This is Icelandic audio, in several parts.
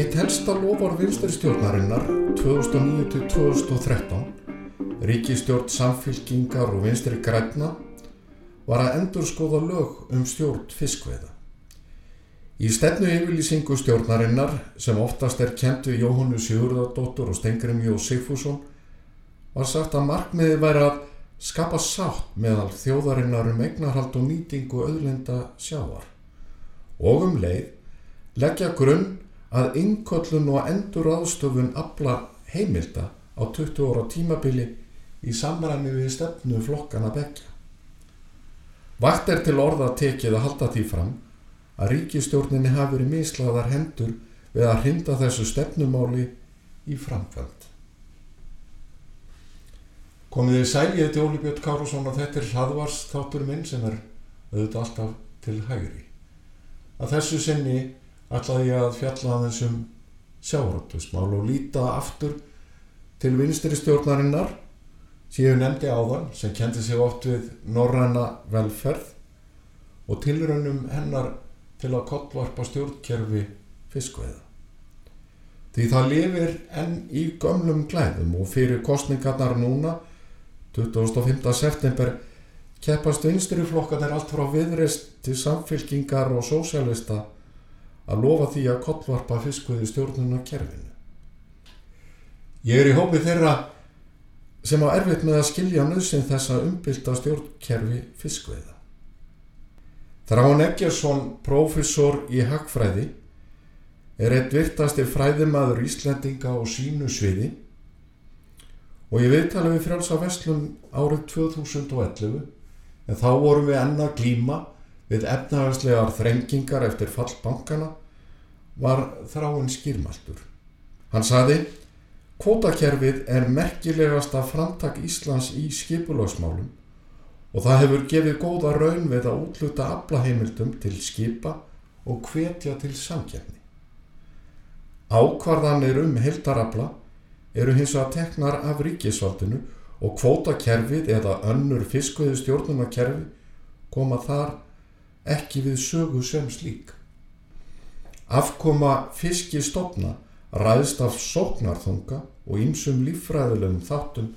Eitt helsta lofar vinstri stjórnarinnar 2009-2013, ríkistjórn samfylkingar og vinstri græna, var að endur skoða lög um stjórn fiskveða. Í stefnu yfirlýsingu stjórnarinnar, sem oftast er kent við Jóhannu Sigurðardóttur og Stengrim Jó Sigfússon, var sagt að markmiði væri að skapa sátt meðal þjóðarinnar um eignarhald og nýtingu auðlenda sjávar og um leið leggja grunn að innköllun og endur aðstöfun afla heimilda á 20 ára tímabili í samræmi við stefnu flokkana begja. Vakt er til orða tekið að halda því fram að ríkistjórninni hafi verið mislaðar hendur við að hrinda þessu stefnumáli í framkvæmt. Komið þið sælið til Óli Björn Károsson og þetta er hlaðvars þáttur minn sem er auðvitað alltaf til hægri. Að þessu sinni ætlaði ég að fjalla að þessum sjáróttusmál og líta aftur til vinstri stjórnarinnar síðu nefndi áðan sem kendi sig oft við norræna velferð og tilraunum hennar til að kollvarpa stjórnkerfi fiskveiða. Því það lifir enn í gömlum glæðum og fyrir kostningarnar núna 25. september keppast vinstri flokkarnir allt frá viðreist til samfylkingar og sósjálista að lofa því að kollvarpa fiskveiði stjórnuna kerfinu. Ég er í hópi þeirra sem á erfitt með að skilja nöðsinn þess að umbylta stjórnkerfi fiskveiða. Þráin Eggersson, profesor í Hagfræði, er eitt virtasti fræðimaður Íslendinga og sínu sviði og ég viðtala við frjálsa vestlum árið 2011 en þá vorum við enna glíma við efnahagslegar þrengingar eftir fallbankana var þráinn skýrmaltur. Hann saði, kvótakerfið er merkilegasta framtak Íslands í skipulagsmálum og það hefur gefið góða raun við að útluta aflaheimildum til skipa og hvetja til samkjæfni. Ákvarðanir um heldarafla eru hins að teknar af ríkisvaldinu og kvótakerfið eða önnur fiskveðu stjórnumakerfi koma þar ekki við sögu sem slík. Afkoma fiskistofna ræðst af sóknarþunga og ýmsum líffræðilegum þáttum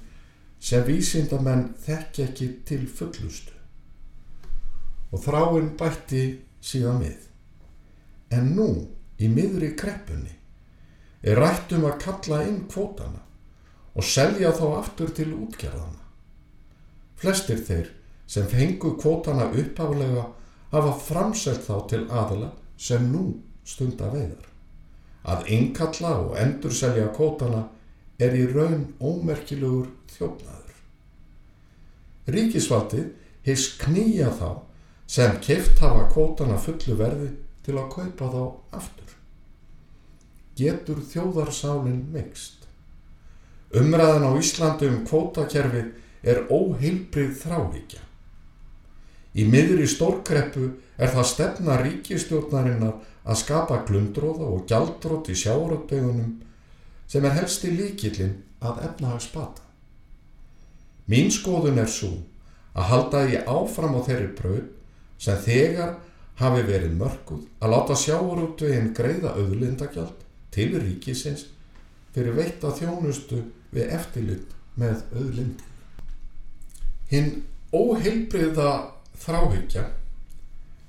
sem vísindamenn þekki ekki til fullustu. Og þráinn bætti síðan við. En nú, í miðri kreppunni, er rætt um að kalla inn kvótana og selja þá aftur til útgerðana. Flestir þeir sem fengu kvótana uppaflega hafa framselt þá til aðla sem nú stunda veiðar. Að innkalla og endur selja kvótana er í raun ómerkilegur þjófnaður. Ríkisvaldið hins knýja þá sem keft hafa kvótana fullu verði til að kaupa þá aftur. Getur þjóðarsálinn mikst. Umræðan á Íslandi um kvótakerfið er óheilbrið þráhíkja. Í miðri stórkreppu er það stefna ríkistjórnarinnar að skapa glundróða og gjaldrótt í sjáuröldaugunum sem er helsti líkillin að efnahagsbata. Mín skoðun er svo að halda því áfram á þeirri bröð sem þegar hafi verið mörguð að láta sjáuröldauðin greiða auðlindagjald til ríkisins fyrir veitta þjónustu við eftirlit með auðlindin. Hinn óheilbriða þráhyggja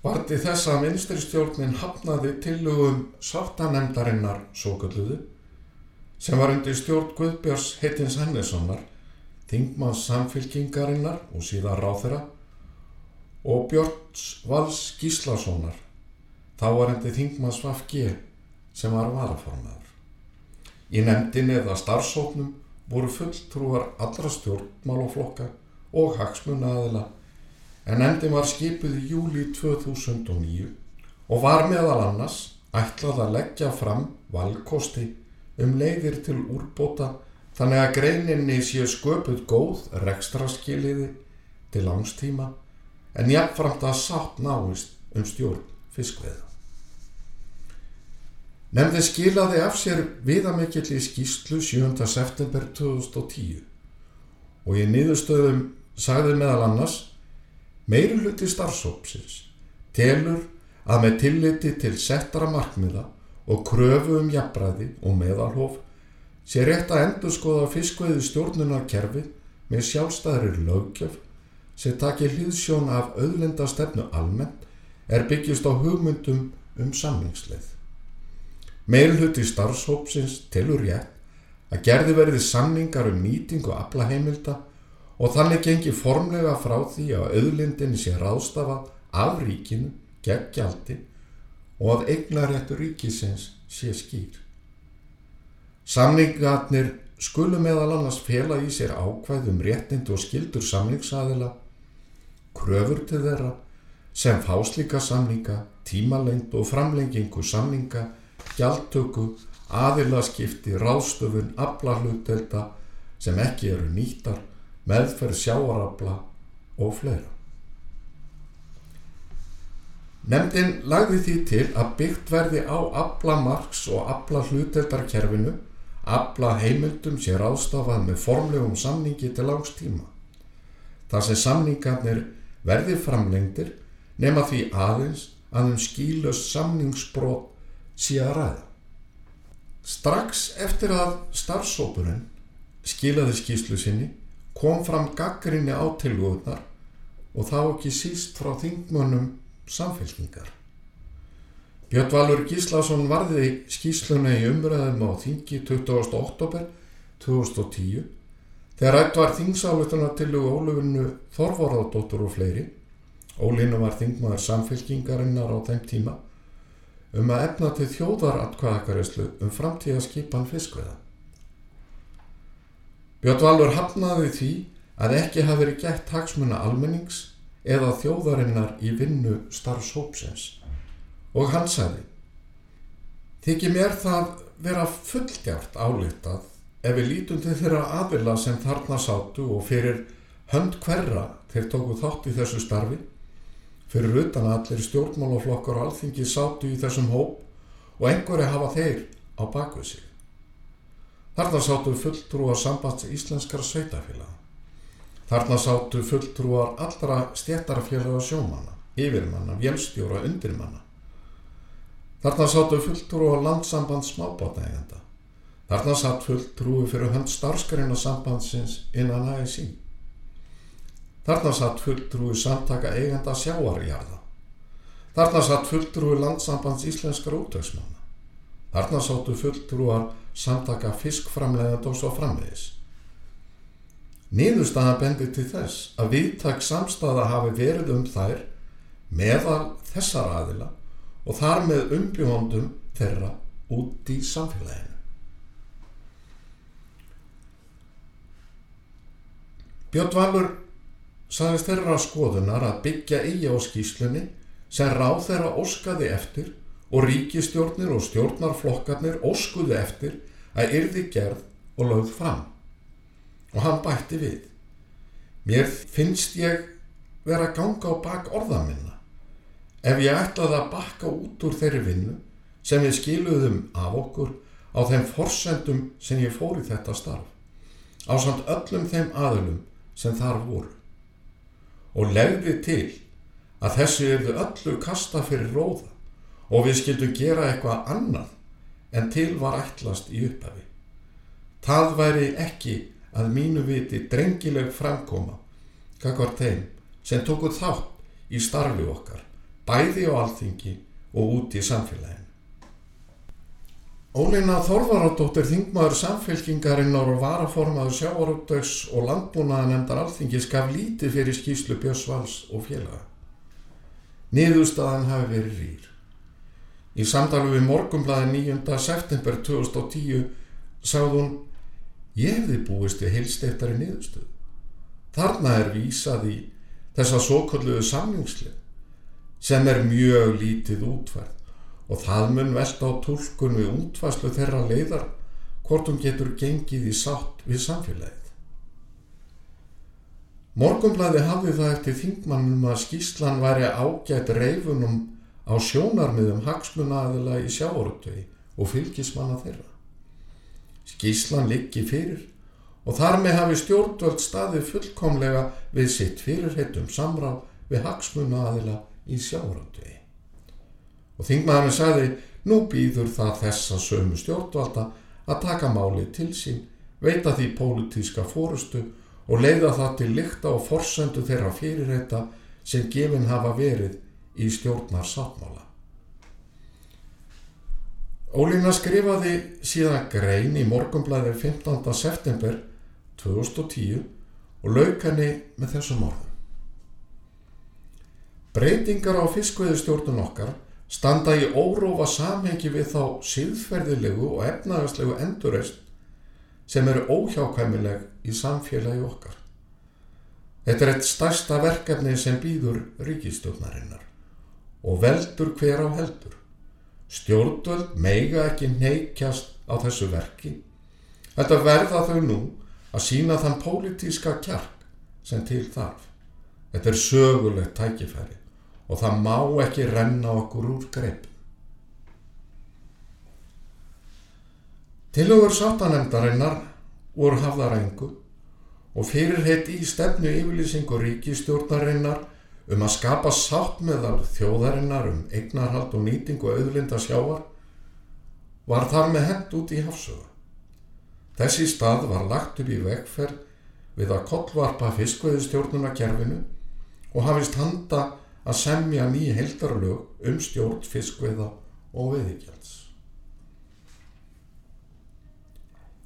varti þess að vinstristjórnin hafnaði tillögum sáttanemdarinnar sókalluðu sem var undir stjórn Guðbjörns heitins Hannessonar, Þingmanns samfylkingarinnar og síðan ráþera og Björns Vals Gíslasonar, þá var endi Þingmanns Vafgi sem var varaformaður. Í nefndin eða starfsóknum voru fulltrúar allra stjórnmálaflokka og hagsmunnaðila en nefndin var skipuð í júli 2009 og var meðal annars ætlað að leggja fram valkosti um leiðir til úrbóta þannig að greininni sé sköpuð góð rekstraskiliði til langstíma en jafnframt að sátt náist um stjórn fiskveða. Nefndi skilaði af sér viðamikill í skýslu 7. september 2010 og í niðurstöðum sagði meðal annars meiri hluti starfsópsins telur að með tilliti til settara markmiða og kröfu um jafnbræði og meðalhof sé rétt að endur skoða fiskveiði stjórnunarkerfi með sjálfstæðrir lögjöf sem takir hlýðsjón af auðlinda stefnu almennt er byggjast á hugmyndum um samningsleið. Meilhutti starfshópsins telur rétt að gerði verði samningar um nýtingu aflaheimilda og þannig gengi formlega frá því að auðlindinni sé ráðstafa af ríkinu gegn gjaldi og að eignaréttur ríkisins sé skýr. Samningarnir skulu meðal annars fela í sér ákvæðum réttind og skildur samningsaðila, kröfur til þeirra sem fáslíka samninga, tímalengd og framlengingu samninga, gjaldtöku, aðilaskipti, ráðstöfun, aflarhlutelda sem ekki eru nýttar, meðferð sjáarabla og fleira. Nemndin lagði því til að byggt verði á aflamarks og aflahluteldarkerfinu, afla heimildum sé ráðstafað með formlegum samningi til langs tíma. Þar sem samningarnir verði framlengdir nema því aðeins að um skílust samningsbrót sé að ræða. Strax eftir að starfsópurinn skilaði skíslu sinni kom fram gaggrinni á tilgóðnar og þá ekki síst frá þingmönnum samfélkingar. Björn Valur Gíslason varði skísluna í umræðum á þingi 20. oktober 2010 þegar rætt var þingsáletuna til Ólufinu Þorvorðardóttur og fleiri Ólínu var þingmaður samfélkingarinnar á þeim tíma um að efna til þjóðaratkvæðakarislu um framtíðaskipan fiskveða. Björn Valur hafnaði því að ekki hafi verið gett hagsmuna almennings eða þjóðarinnar í vinnu starfsópsins og hann sagði Þykir mér það vera fulltjárt álitað ef við lítum til þeirra aðila sem þarna sátu og fyrir hönd hverra þeir tóku þátt í þessu starfi. Fyrir utan að allir stjórnmálaflokkar og alþingi sátu í þessum hóp og einhverju hafa þeir á bakvið sig. Þarna sátu fulltrúar sambands íslenskara sveitafélag Þarna sátu fulltrúar allra stjættarfélaga sjómanna, yfirmanna, vélstjóra, undirmanna. Þarna sátu fulltrúar landsamband smábátægenda. Þarna satt fulltrúi fyrir hönd starfskarina sambandsins innan ASI. Þarna satt fulltrúi samtaka eigenda sjáarjarða. Þarna satt fulltrúi landsambands íslenskar útöksmanna. Þarna sátu fulltrúar samtaka fiskframlegand og svo framvegis. Niðurstaða bendir til þess að viðtak samstaða hafi verið um þær meðal þessar aðila og þar með umbjóndum þeirra út í samfélaginu. Björn Valur sagðist þeirra skoðunar að byggja eigi á skýslunni sem ráð þeirra óskaði eftir og ríkistjórnir og stjórnarflokkarnir óskuði eftir að yrði gerð og lögð fram og hann bætti við. Mér finnst ég vera að ganga á bak orða minna ef ég ætlaði að bakka út úr þeirri vinnu sem við skiluðum af okkur á þeim forsendum sem ég fór í þetta starf á samt öllum þeim aðlum sem þar voru og legði til að þessu erðu öllu kasta fyrir róða og við skildum gera eitthvað annað en til var ætlast í upphafi. Það væri ekki að mínu viti drengileg framkoma kakvar þeim sem tóku þátt í starfi okkar, bæði á alþingi og út í samfélaginu. Ólina Þorvaradóttir þingmaður samfélkingarinnar og varaformaður sjávarútdags og landbúnaða nefndar alþingis gaf lítið fyrir skýslu Björns Vals og félaga. Niðurstaðan hafi verið rýr. Í samdalu við morgumblaði 9. september 2010 sagði hún Ég hefði búist við heilsteiftari niðurstöð. Þarna er vísað í þessa sókolluðu samningslið sem er mjög lítið útvært og það mun velta á tólkun við útværslu þeirra leiðar hvort hún getur gengið í sátt við samfélagið. Morgumblæði hafði það eftir þingmannum að skýslan væri ágætt reyfunum á sjónarmiðum hagsmunaðila í sjáorutvegi og fylgismanna þeirra. Skýslan liggi fyrir og þar með hafi stjórnvöld staði fullkomlega við sitt fyrirheitum samráð við hagsmunaðila í sjáorutvegi. Og þingmaðurinn sagði, nú býður það þessa sömu stjórnvalda að taka máli til sín, veita því pólitíska fórustu og leiða það til lykta og forsendu þeirra fyrirreita sem gefin hafa verið í stjórnar sáttmála. Ólína skrifaði síðan grein í morgumblæði 15. september 2010 og lauk henni með þessum orðum. Breytingar á fiskveðustjórnun okkar standa í órófa samhengi við þá síðferðilegu og efnagaslegu endurreist sem eru óhjákvæmileg í samfélagi okkar. Þetta er eitt stærsta verkefni sem býður ríkistjórnarinnar og veldur hver á heldur. Stjórnvöld meiga ekki neikjast á þessu verki. Þetta verða þau nú að sína þann pólitíska kjark sem til þarf. Þetta er sögulegt tækifæri og það má ekki renna okkur úr greipum. Tilögur sáttanemdarinnar voru hafðar engu og fyrirheit í stefnu yfirlýsingu ríkistjórnarinnar um að skapa sátt meðal þjóðarinnar um eignarhald og nýtingu auðlinda sjávar var þar með hend út í hafsögu. Þessi stað var lagt upp í vegferð við að kollvarpa fiskveðistjórnuna kerfinu og hafist handa að semja ný heildarlög um stjórn fiskveða og veðigjalds.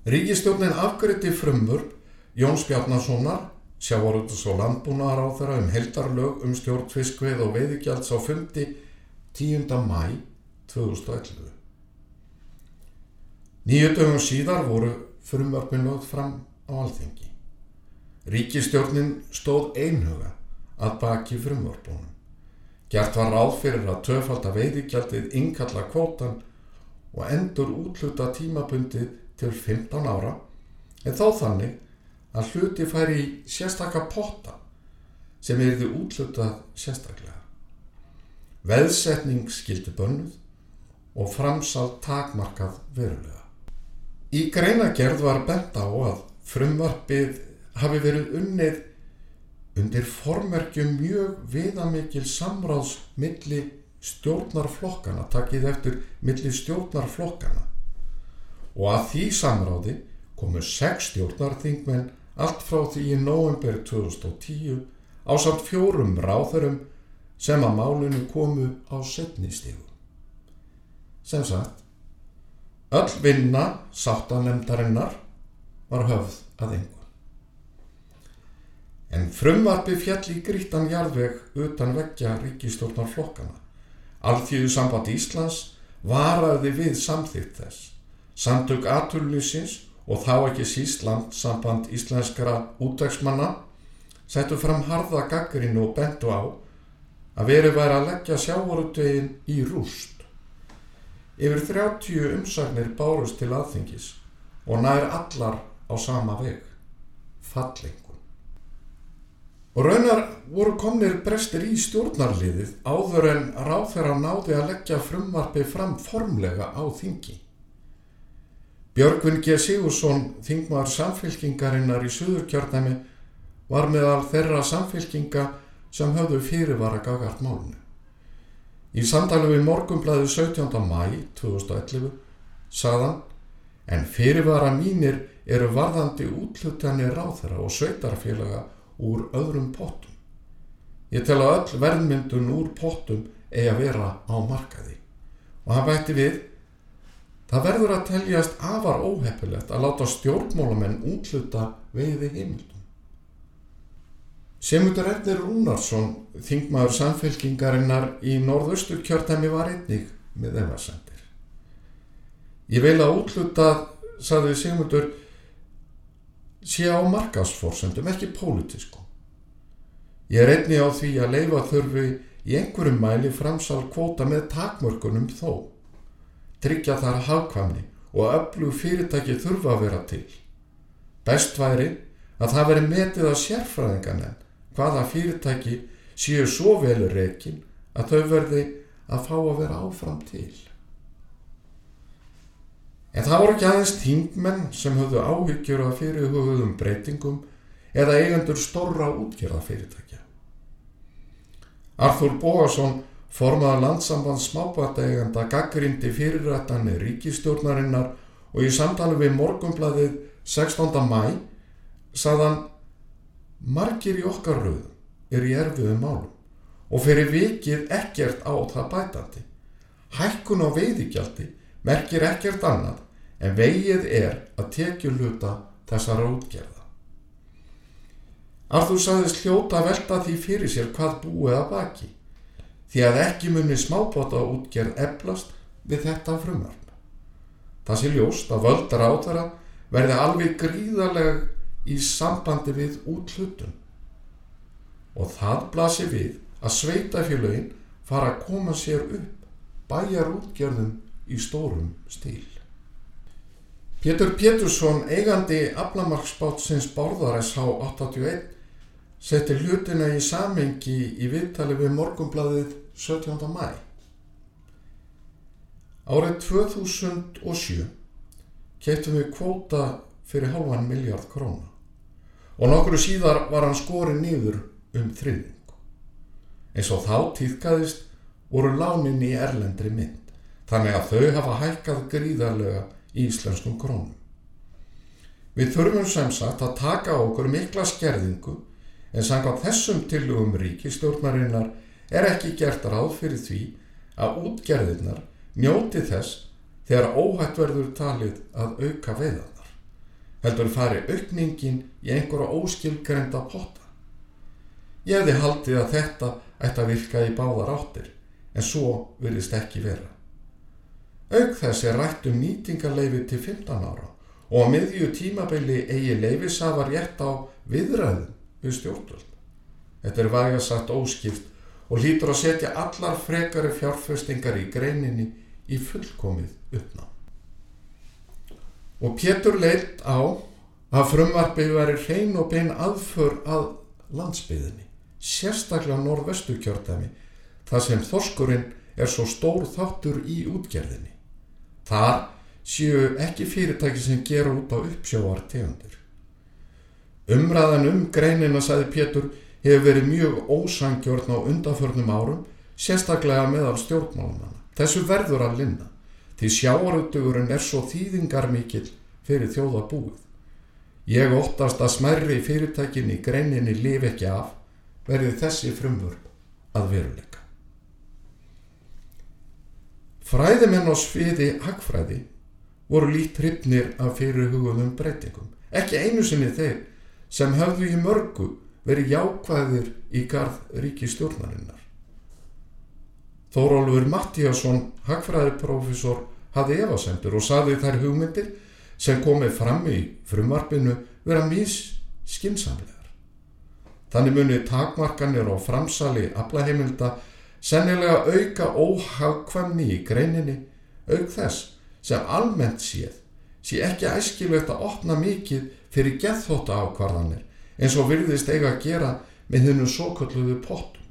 Ríkistjórnin afgriði frumvörp Jóns Bjarnasonar, sjávarútus og landbúnaðar á þeirra um heldarlög um stjórnfiskveið og veiðigjalds á fundi 10. mæ 2011. Nýju dögum síðar voru frumvörpin lögð fram á alþengi. Ríkistjórnin stóð einhuga að baki frumvörpunum. Gjart var ráð fyrir að töfald að veiðigjaldið innkalla kvótan og endur útluta tímabundið til 15 ára en þá þannig að hluti færi í sérstakka potta sem erði útlutað sérstaklega. Veðsetning skildi bönnuð og framsal takmarkað verulega. Í greinagerð var bent á að frumvarpið hafi verið unnið undir formerkjum mjög viðamikil samráðs milli stjórnarflokkana, takkið eftir milli stjórnarflokkana og að því samráði komu sex stjórnarþingmenn allt frá því í november 2010 á samt fjórum ráðurum sem að málinu komu á setni stígu. Sem sagt, öll vinna sáttanemdarinnar var höfð að engu. En frumvarfi fjall í grítan jarðveg utan veggja ríkistjórnar flokkana. Alþjóðu samband Íslands varaði við samþýtt þess Samtök aturlýsins og þá ekki síst landsamband íslenskara útvegsmanna settu fram harða gaggrinu og bentu á að verið væri að leggja sjávarútvegin í rúst. Yfir 30 umsagnir bárust til aðþingis og nær allar á sama veg, fallingun. Og raunar voru komnir brestir í stjórnarliðið áður en ráð þeirra náði að leggja frumvarfi fram formlega á þingi. Björgvin G. Sigursson, þingmar samfélkingarinnar í Suðurkjörnæmi, var meðal þeirra samfélkinga sem höfðu fyrirvara gagart málunni. Í samtali við morgumblæðu 17. mæ 2011 sagðan en fyrirvara mínir eru varðandi útlutanir ráþara og sveitarfélaga úr öðrum pottum. Ég tel að öll verðmyndun úr pottum eigi að vera á markaði og hann bætti við Það verður að teljast afar óheppilegt að láta stjórnmálamenn útluta veiði heimildum. Semundur Erdir Rúnarsson, þingmaður samfélkingarinnar í norðaustu kjörtæmi var einnig með efasendir. Ég vil að útluta, saði Semundur, sé á markasforsendum, ekki pólitísku. Ég er einnig á því að leifa þurfi í einhverjum mæli framsal kvóta með takmörkunum þó tryggja þar hafkvæmni og öllu fyrirtæki þurfa að vera til. Best væri að það veri metið að sérfræðingan en hvaða fyrirtæki séu svo velur reikin að þau verði að fá að vera áfram til. En það voru ekki aðeins þingmenn sem höfðu áhyggjur af fyrirhugðum breytingum eða eigendur stórra útgjörðafyrirtækja. Arþúr Bóasson formaða landsamband smábataeganda gaggrindi fyrirrættanir ríkistjórnarinnar og í samtali við morgumbladið 16. mæ sagðan margir í okkar rauðum er í erfiðum málum og fyrir vikið ekkert á það bætandi. Hækkun á veiðigjaldi merkir ekkert annað en vegið er að tekju hluta þessara útgerða. Arþúr sagðist hljóta velta því fyrir sér hvað búið að baki því að ekki muni smábota útgerð eflast við þetta frumvarn. Það sé ljóst að völdar átara verði alveg gríðaleg í sambandi við útlutun og það blasi við að sveitafélagin fara að koma sér upp bæjar útgerðum í stórum stíl. Pétur Pétursson, eigandi aflamarksbátsins Bárðar SH81 setir hlutina í samengi í viðtali við morgumbladið 17. mæ. Árið 2007 kemtum við kvóta fyrir halvan miljard króna og nokkru síðar var hann skorið nýður um þriðing. Eins og þá týðkaðist voru lánin í erlendri mynd þannig að þau hafa hækkað gríðarlega í íslenskum krónum. Við þurfum sem sagt að taka okkur mikla skerðingu en sangað þessum tillugum ríkistjórnarinnar er ekki gert ráð fyrir því að útgerðinnar njóti þess þegar óhætt verður talið að auka veiðanar. Heldur fari aukningin í einhverja óskilgrenda potta. Ég hefði haldið að þetta ætti að virka í báðar áttir en svo virðist ekki vera. Auk þess er rætt um nýtingarleifi til 15 ára og á miðju tímabili eigi leifisafar rétt á viðræðum við stjórnvöld. Þetta er væga satt óskipt og hlýtur að setja allar frekari fjárfestingar í greininni í fullkomið uppná. Og Pétur leitt á að frumvarpið veri hrein og bein aðför að landsbyðinni, sérstaklega norðvestu kjördæmi, þar sem þorskurinn er svo stór þáttur í útgerðinni. Þar séu ekki fyrirtæki sem gera út á uppsjóar tegundur. Umræðan um greinina, sagði Pétur, hefur verið mjög ósangjörn á undanförnum árum, sérstaklega meðal stjórnmálumanna. Þessu verður að linna, því sjáarutugurinn er svo þýðingar mikill fyrir þjóðabúið. Ég óttast að smerri fyrirtækin í greininni lifi ekki af, verði þessi frumvörp að veruleika. Fræðimenn á sviði hagfræði voru lít hrypnir af fyrirhugum breytingum. Ekki einu sinni þeir sem höfðu í mörgu verið jákvæðir í garð ríki stjórnarinnar. Þórólfur Mattíasson, hagfræðiprófessor, hafði efasendur og saði þær hugmyndir sem komið fram í frumvarpinu vera mís skinsamlegar. Þannig munið takmarkanir og framsali aflaheimilda sennilega auka óhagkvæmni í greininni auk þess sem almennt séð sé ekki æskilvægt að opna mikið fyrir gethóta ákvarðanir eins og virðist eiga að gera með hennu svo kalluðu pottum.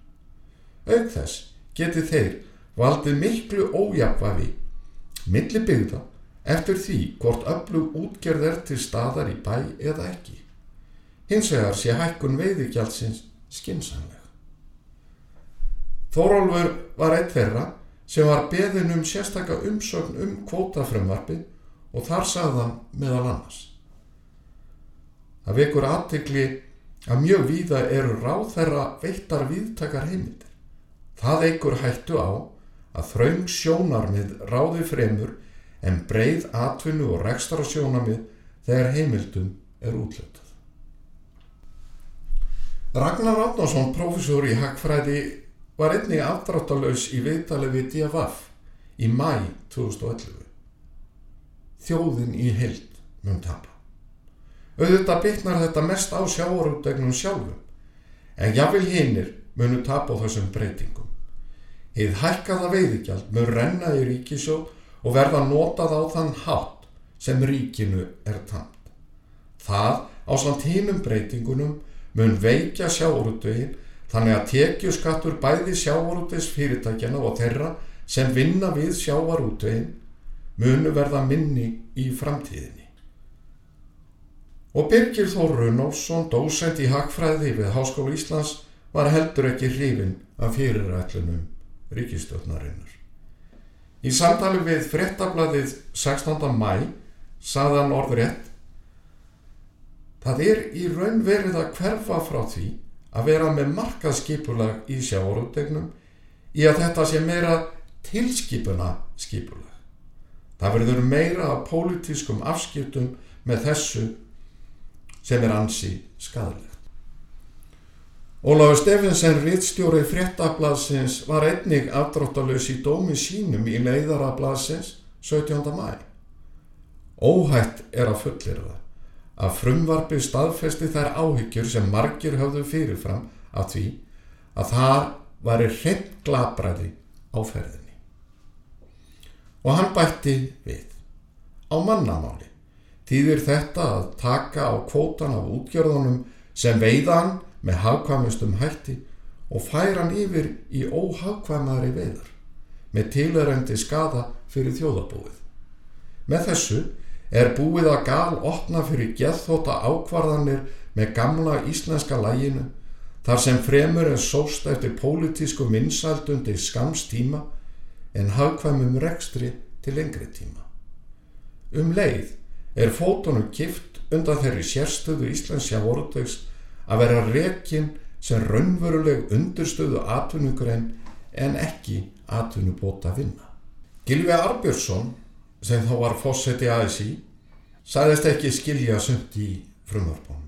Auk þess geti þeir valdið miklu ójapvafi milli byggða eftir því hvort öflug útgerð er til staðar í bæ eða ekki. Hins vegar sé hækkun veiðigjaldsins skinsanlega. Þórólfur var eitt þeirra sem var beðin um sérstakka umsögn um kvótafrömmarfi og þar sagðan meðal annars. Það vekur aðtegli að mjög víða eru ráð þeirra veittar viðtakar heimildi. Það eigur hættu á að þraung sjónarmið ráði fremur en breið atvinnu og rekstra sjónarmið þegar heimildum er útlötað. Ragnar Átnarsson, profesor í Hagfræði, var einnig afdráttalauðs í viðtali við DFF í mæ 2011. Þjóðin í heild mun tapa. Auðvitað bytnar þetta mest á sjáarútegnum sjálfum, en jáfnvel hinnir munu tapa á þessum breytingum. Hið hækkaða veiðigjald mun renna í ríkisjóð og verða notað á þann hátt sem ríkinu er tamt. Það á samt hínum breytingunum mun veikja sjáorútvegin þannig að tekju skattur bæði sjáorútvegs fyrirtækjana og þeirra sem vinna við sjávarútvegin munu verða minni í framtíðinni. Og Birgir Þór Runálsson, dósend í Hagfræði við Háskólu Íslands, var heldur ekki hrifin af fyrirætlunum ríkistjóðnarinnar. Í samtali við frettablaðið 16. mæ saðan orðrétt Það er í raun verið að hverfa frá því að vera með markaðskipulag í sjáorútegnum í að þetta sé meira tilskipuna skipulag. Það verður meira af pólitískum afskiptum með þessu sem er ansi skadalegt. Ólafur Stefinsen, rittstjóri fréttablasins, var einnig afdráttalös í dómi sínum í leiðarablasins 17. mæ. Óhætt er að fullir það að frumvarfi staðfesti þær áhyggjur sem margir höfðu fyrirfram að því að það væri hreint glabræði á ferðinni. Og hann bætti við. Á mannamáli týðir þetta að taka á kvótan af útgjörðunum sem veiðan með hagkvæmustum hætti og færa hann yfir í óhagkvæmari veiðar með tilörendi skada fyrir þjóðabúið. Með þessu er búið að gal opna fyrir geðþóta ákvarðanir með gamla íslenska læginu þar sem fremur er sóst eftir pólitísku vinsældundi skamstíma en hagkvæmum rekstri til lengri tíma. Um leið er fótonum kift undan þeirri sérstöðu íslensja vortegs að vera rekin sem raunveruleg undurstöðu atvinnugrein en ekki atvinnubóta vinna. Gilvi Arbjörnsson sem þá var fósetti ASI, sæðist ekki skilja sumt í frumvarpunum.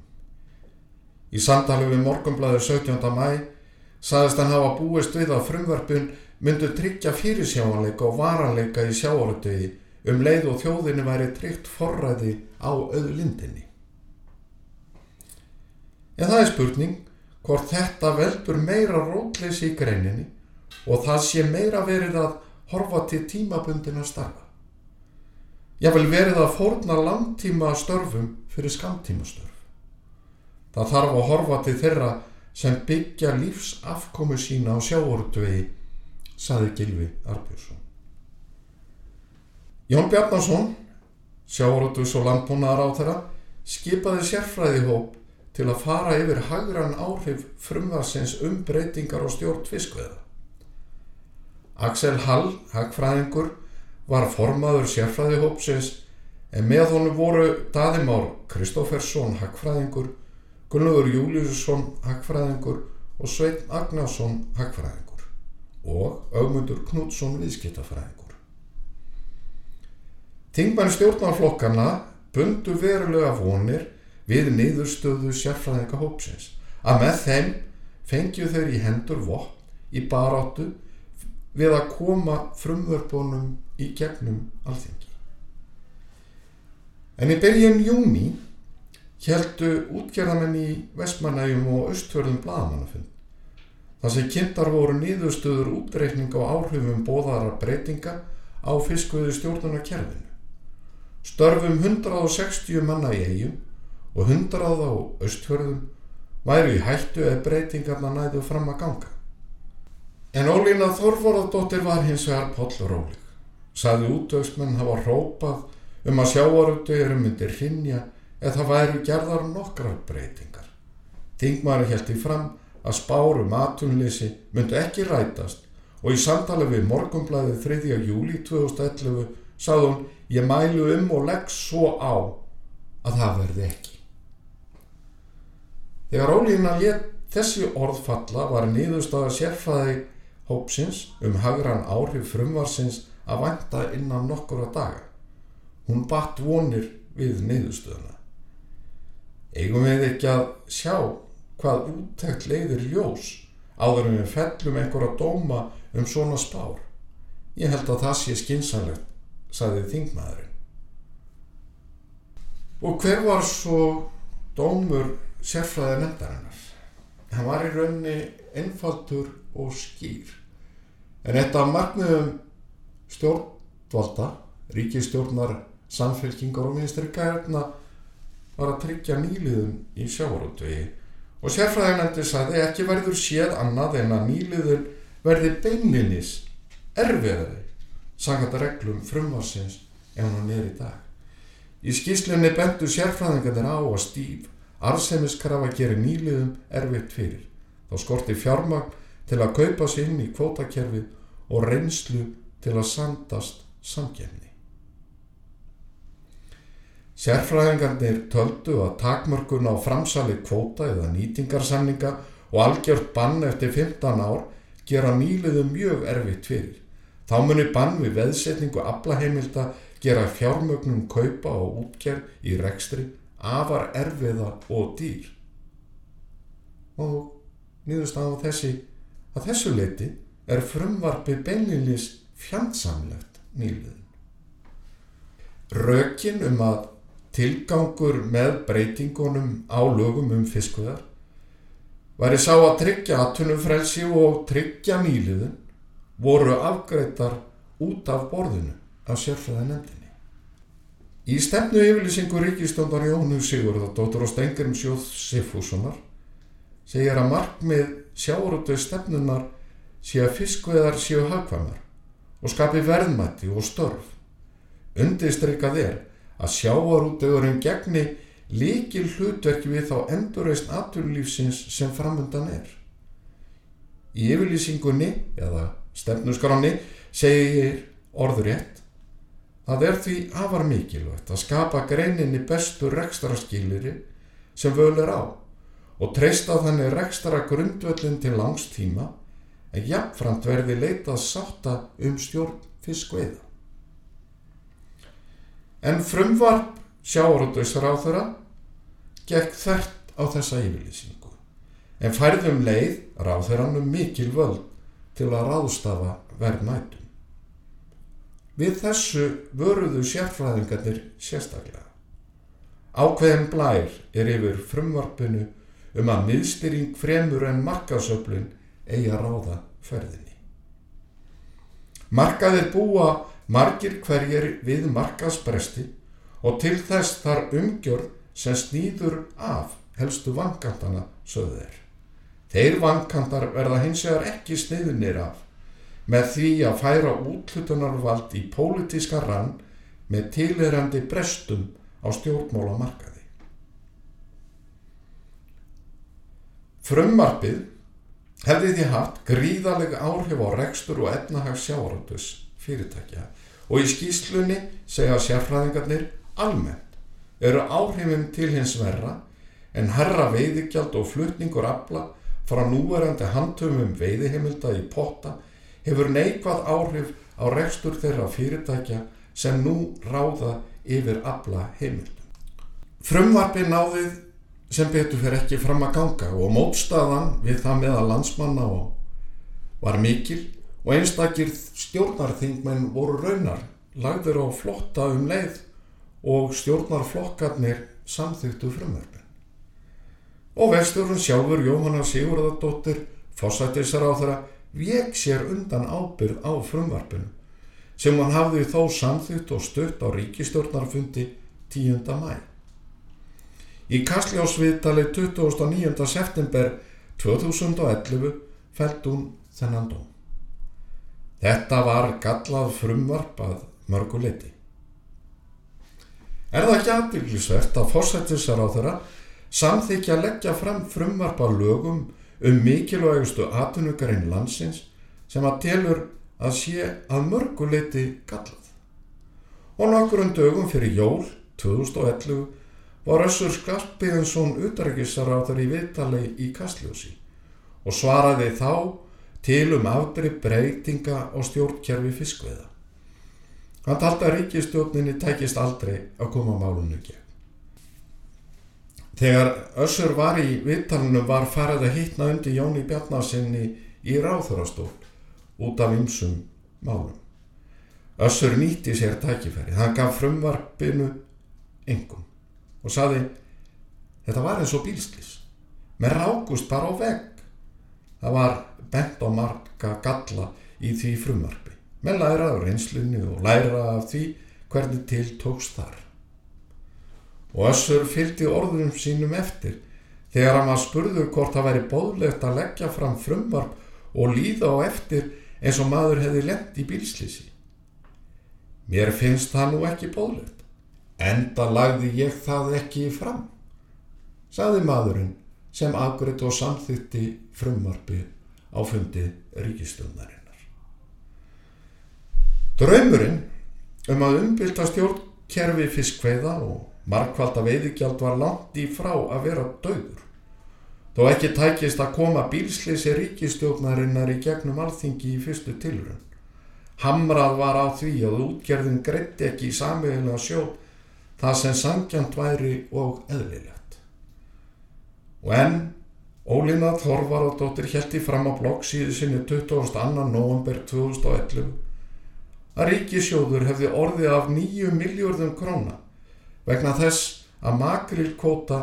Í samtali við morgumblaður 17. mæ sæðist hann hafa búist við að frumvarpun myndu tryggja fyrirsjáanleika og varanleika í sjáaröldegi um leið og þjóðinni væri tryggt forræði á auðlindinni. En það er spurning hvort þetta veldur meira rótleysi í greininni og það sé meira verið að horfa til tímabundina starfa. Ég vil verið að fórna langtíma störfum fyrir skamtíma störf. Það þarf að horfa til þeirra sem byggja lífs afkomu sína á sjáortvegi, saði Gilvi Arbjörnsson. Jón Bjarnarsson, sjáortvus og landbúnaðar á þeirra, skipaði sérfræði hóp til að fara yfir hagran áhrif frumvarsins um breytingar og stjórn fiskveða. Axel Hall, hagfræðingur, var formaður sérfræðihópsins en með honum voru Daðimár Kristófersson Hagfræðingur, Gunnlaugur Júliusson Hagfræðingur og Sveitn Agnásson Hagfræðingur og Augmundur Knútsson Viðskiptafræðingur. Þingmenn stjórnarflokkana bundu verulega vonir við niðurstöðu sérfræðingahópsins að með þeim fengju þeir í hendur vopn í baráttu við að koma frumvörpunum í gegnum alþengi. En í byrjun júni heldu útgerðamenn í Vestmanægjum og Östfjörðum blagamannafund. Það sem kynntar voru nýðustöður útreikning á áhrifum bóðara breytinga á fiskvöðu stjórnuna kerfinu. Störfum 160 manna í eigum og 100 á Östfjörðum væri í hættu eða breytingarna næðu fram að ganga. En Ólína Þorvorðardóttir var hins vegar pollrólig saði útöksmenn hafa hrópað um að sjáarútvegurum myndir hrinja eða það væri gerðar nokkrar breytingar. Þingmaður held í fram að spárum atunleysi myndu ekki rætast og í samtali við morgumblæði 3. júli 2011 sagði hún ég mælu um og legg svo á að það verði ekki. Þegar Ólína létt þessi orðfalla var nýðustáða sérfæði hópsins um hagran áhrif frumvarsins að vanta innan nokkura daga. Hún batt vonir við neyðustöðuna. Eigum við ekki að sjá hvað úttækt leiðir ljós áður en við fellum einhverja dóma um svona spár. Ég held að það sé skinsanlegt, saði þingmaðurinn. Og hver var svo dómur sérfræði nefndarinnar? Hann var í raunni einfaldur og skýr. En þetta markmiðum stjórnvalda, ríkistjórnar, samfélkingar og ministeri gærna var að tryggja nýliðun í sjávarútvegi og sérfræðinandi sagði ekki verður séð annað en að nýliðun verði beinlinis erfiðari sangat reglum frumvarsins en hann er í dag. Í skýslunni bentu sérfræðingarnir á að stíf arsemiskrafa gerir nýliðum erfitt fyrir. Þá skorti fjármagn til að kaupa sér inn í kvótakerfið og reynslu til að sandast samkjæmni. Sérfræðingarnir töldu að takmörkun á framsali kvóta eða nýtingarsamninga og algjört bann eftir 15 ár gera nýliðum mjög erfitt fyrir. Þá muni bann við veðsetningu aflaheimilda gera fjármögnum kaupa og útgerð í rekstri afar erfiða og dýr. Og nýðust á þessi að þessu leiti er frumvarpi beinlinis fjandsamlegt nýliðin. Rökin um að tilgangur með breytingunum á lögum um fiskveðar væri sá að tryggja aðtunumfrelsi og tryggja nýliðin voru afgreitar út af borðinu af sérfræða nefndinni. Í stefnu yfirlýsingu ríkistóndar Jónu Sigurðardóttur og Stengrim Sjóð Sifússonar segir að markmið sjáurötu stefnunar sé að fiskveðar séu hagkvæmar og skapi verðmætti og störf. Undirstrykkað er að sjávarútegurinn gegni líkil hlutverki við þá endurreist naturlífsins sem framöndan er. Í yfirlýsingunni eða stefnuskráni segir orðurétt Það er því afar mikilvægt að skapa greininni bestu rekstaraskýliri sem völ er á og treysta þannig rekstara grundvöllin til langs tíma en jafnframt verði leitað sátta um stjórn fiskveiða. En frumvarp þeirra gekk þert á þessa yfirlýsingu en færðum leið ráþeiranum mikil völd til að ráðstafa verðmætum. Við þessu vöruðu sérfræðingarnir sérstaklega. Ákveðin blær er yfir frumvarpinu um að miðstyrring fremur en markasöflun eigi að ráða ferðinni. Markaðir búa margir hverjir við markaðspresti og til þess þar umgjörð sem snýður af helstu vankantana sögðu þeir. Vankantar verða hins vegar ekki sniðunir af með því að færa útlutunarvald í pólitíska rann með tilherandi brestum á stjórnmálamarkaði. Frummarpið hefði því haft gríðalega áhrif á rekstur og efnahags sjáaröndus fyrirtækja og í skýslunni segja sérfræðingarnir almennt eru áhrifum til hins verra en herra veiðigjald og flutningur afla frá núverandi handtöfum veiðihimilda í potta hefur neikvað áhrif á rekstur þeirra fyrirtækja sem nú ráða yfir afla heimildum. Frumvarfi náðið sem betur fyrir ekki fram að ganga og mótstaðan við það meða landsmanna var mikil og einstakir stjórnarþingmenn voru raunar lagður á flotta um leið og stjórnarflokkarnir samþýttu frumverfin. Og vesturinn sjálfur Jóhanna Sigurðardóttir fósættisar á þeirra vek sér undan ábyrð á frumvarpinu sem hann hafði þó samþýtt og stutt á ríkistjórnarfundi 10. mæ. Í Kastljósviðtali 29. september 2011 fælt hún þennan dóm. Þetta var gallað frumvarp að mörguleiti. Er það ekki aðbyggisvert að fórsættisar á þeirra samþykja að leggja fram frumvarp að lögum um mikilvægustu atvinnugarinn landsins sem að telur að sé að mörguleiti gallað. Og nokkur um dögum fyrir jól 2011 var Össur Skarpiðinsson utrækissaráðar í viðtali í Kastljósi og svaraði þá til um afdri breytinga og stjórnkerfi fiskveða. Hann taldi að ríkistjórninni tækist aldrei að koma málunum gegn. Þegar Össur var í viðtalinu var farið að hittna undir Jóni Bjarnasinni í ráþurastól út af ymsum málum. Össur nýtti sér tækifæri. Hann gaf frumvarpinu engum og saði þetta var eins og bílslis með rákust bara á vegg það var bent á marga galla í því frumarfi með læra af reynslunni og læra af því hvernig til tókst þar og Össur fylgdi orðunum sínum eftir þegar hann var spurður hvort það væri bóðlegt að leggja fram frumvarp og líða á eftir eins og maður hefði lent í bílslýsi. Mér finnst það nú ekki bóðlegt, enda lagði ég það ekki fram, saði maðurinn sem afgriðt og samþýtti frumvarpi á fundi ríkistjónarinnar. Draumurinn um að umbylta stjórnkerfi fiskveiða og markvalda veiðigjald var langt í frá að vera döður. Þó ekki tækist að koma bílsleysi ríkistjórnarinnar í gegnum alþingi í fyrstu tilrun. Hamrað var á því að útgerðin greitti ekki í samveglega sjóð það sem sangjant væri og eðlilegt. Og enn Ólína Þorvaradóttir heldi fram á bloggsíðu sinni 22. november 2011 að ríkisjóður hefði orðið af 9 miljardum króna vegna þess að makrilkóta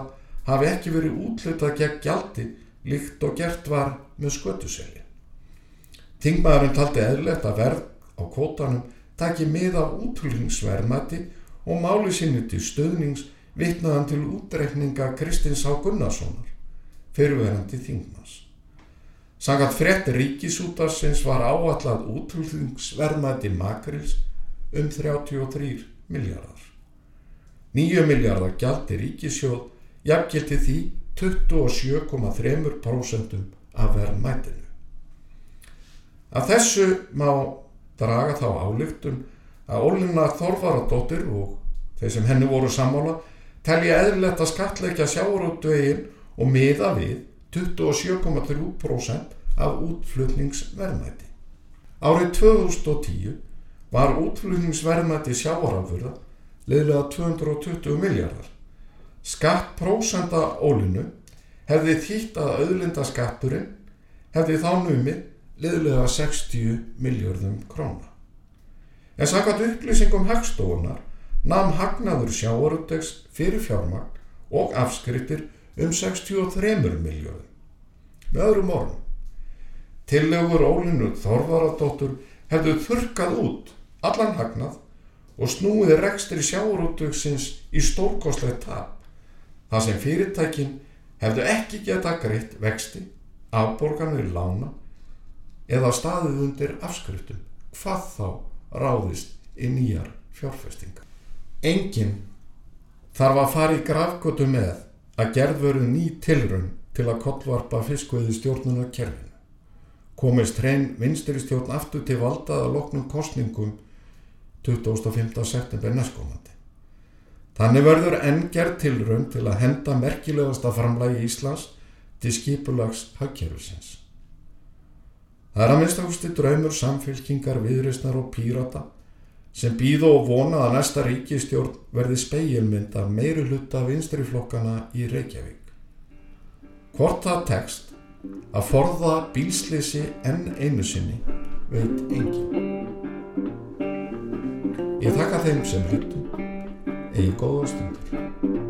hafi ekki verið útlutað gegn gjaldi líkt og gert var með skötuseli. Tingmaðurinn taldi eðlert að verð á kótanum taki mið af útflýningsverðmætti og máli sinni til stöðnings vitnaðan til útreikninga Kristins H. Gunnarssonar, fyrirverandi þingmas. Sangat frett ríkisútarsins var áallad útflýningsverðmætti makrils um 33 miljardar. 9 miljardar gjaldi ríkisjóð jafngildi því 27,3% af verðmættinu. Af þessu má draga þá álygtun að Ólina Þorvaradóttir og þeir sem henni voru sammála telja eðlilegt að skatleikja sjáurútvegin og miða við 27,3% af útflutningsverðmætti. Árið 2010 var útflutningsverðmætti sjáurafurða liðlega 220 miljardar. Skattprósenda ólinu hefði þýtt að auðlindaskatturinn hefði þá numið liðlega 60 miljardum króna. En sakat upplýsingum hagstofunar namn hagnaður sjáarúttegs fyrir fjármagn og afskryttir um 63 miljardum. Með öðrum orðum, tillegur ólinu Þorvaradóttur hefðu þurkað út allan hagnað og snúið rekstri sjáarútvegsins í stórkoslega tap þar sem fyrirtækin hefðu ekki geta greitt vexti, afborganir lána eða staðið undir afskriftum hvað þá ráðist í nýjar fjárfestingar. Engin þarf að fara í grafgötu með að gerðveru ný tilrun til að kollvarpa fiskveði stjórnuna kerfinu. Komist hrein vinstri stjórn aftur til valdaða loknum kostningum 25. september næstkomandi. Þannig verður enn gerð tilraun til að henda merkilegasta framlægi Íslands til skipulags hagkerfisins. Það er að minnstakusti draumur samfélkingar, viðrisnar og pírata sem býðu og vona að næsta ríkistjórn verði speilmynd af meiri hluta vinstriflokkana í Reykjavík. Hvort það tekst að forða bílsleysi enn einu sinni veit engin. Ég þakka þeim sem hlutu eigi góða stundur.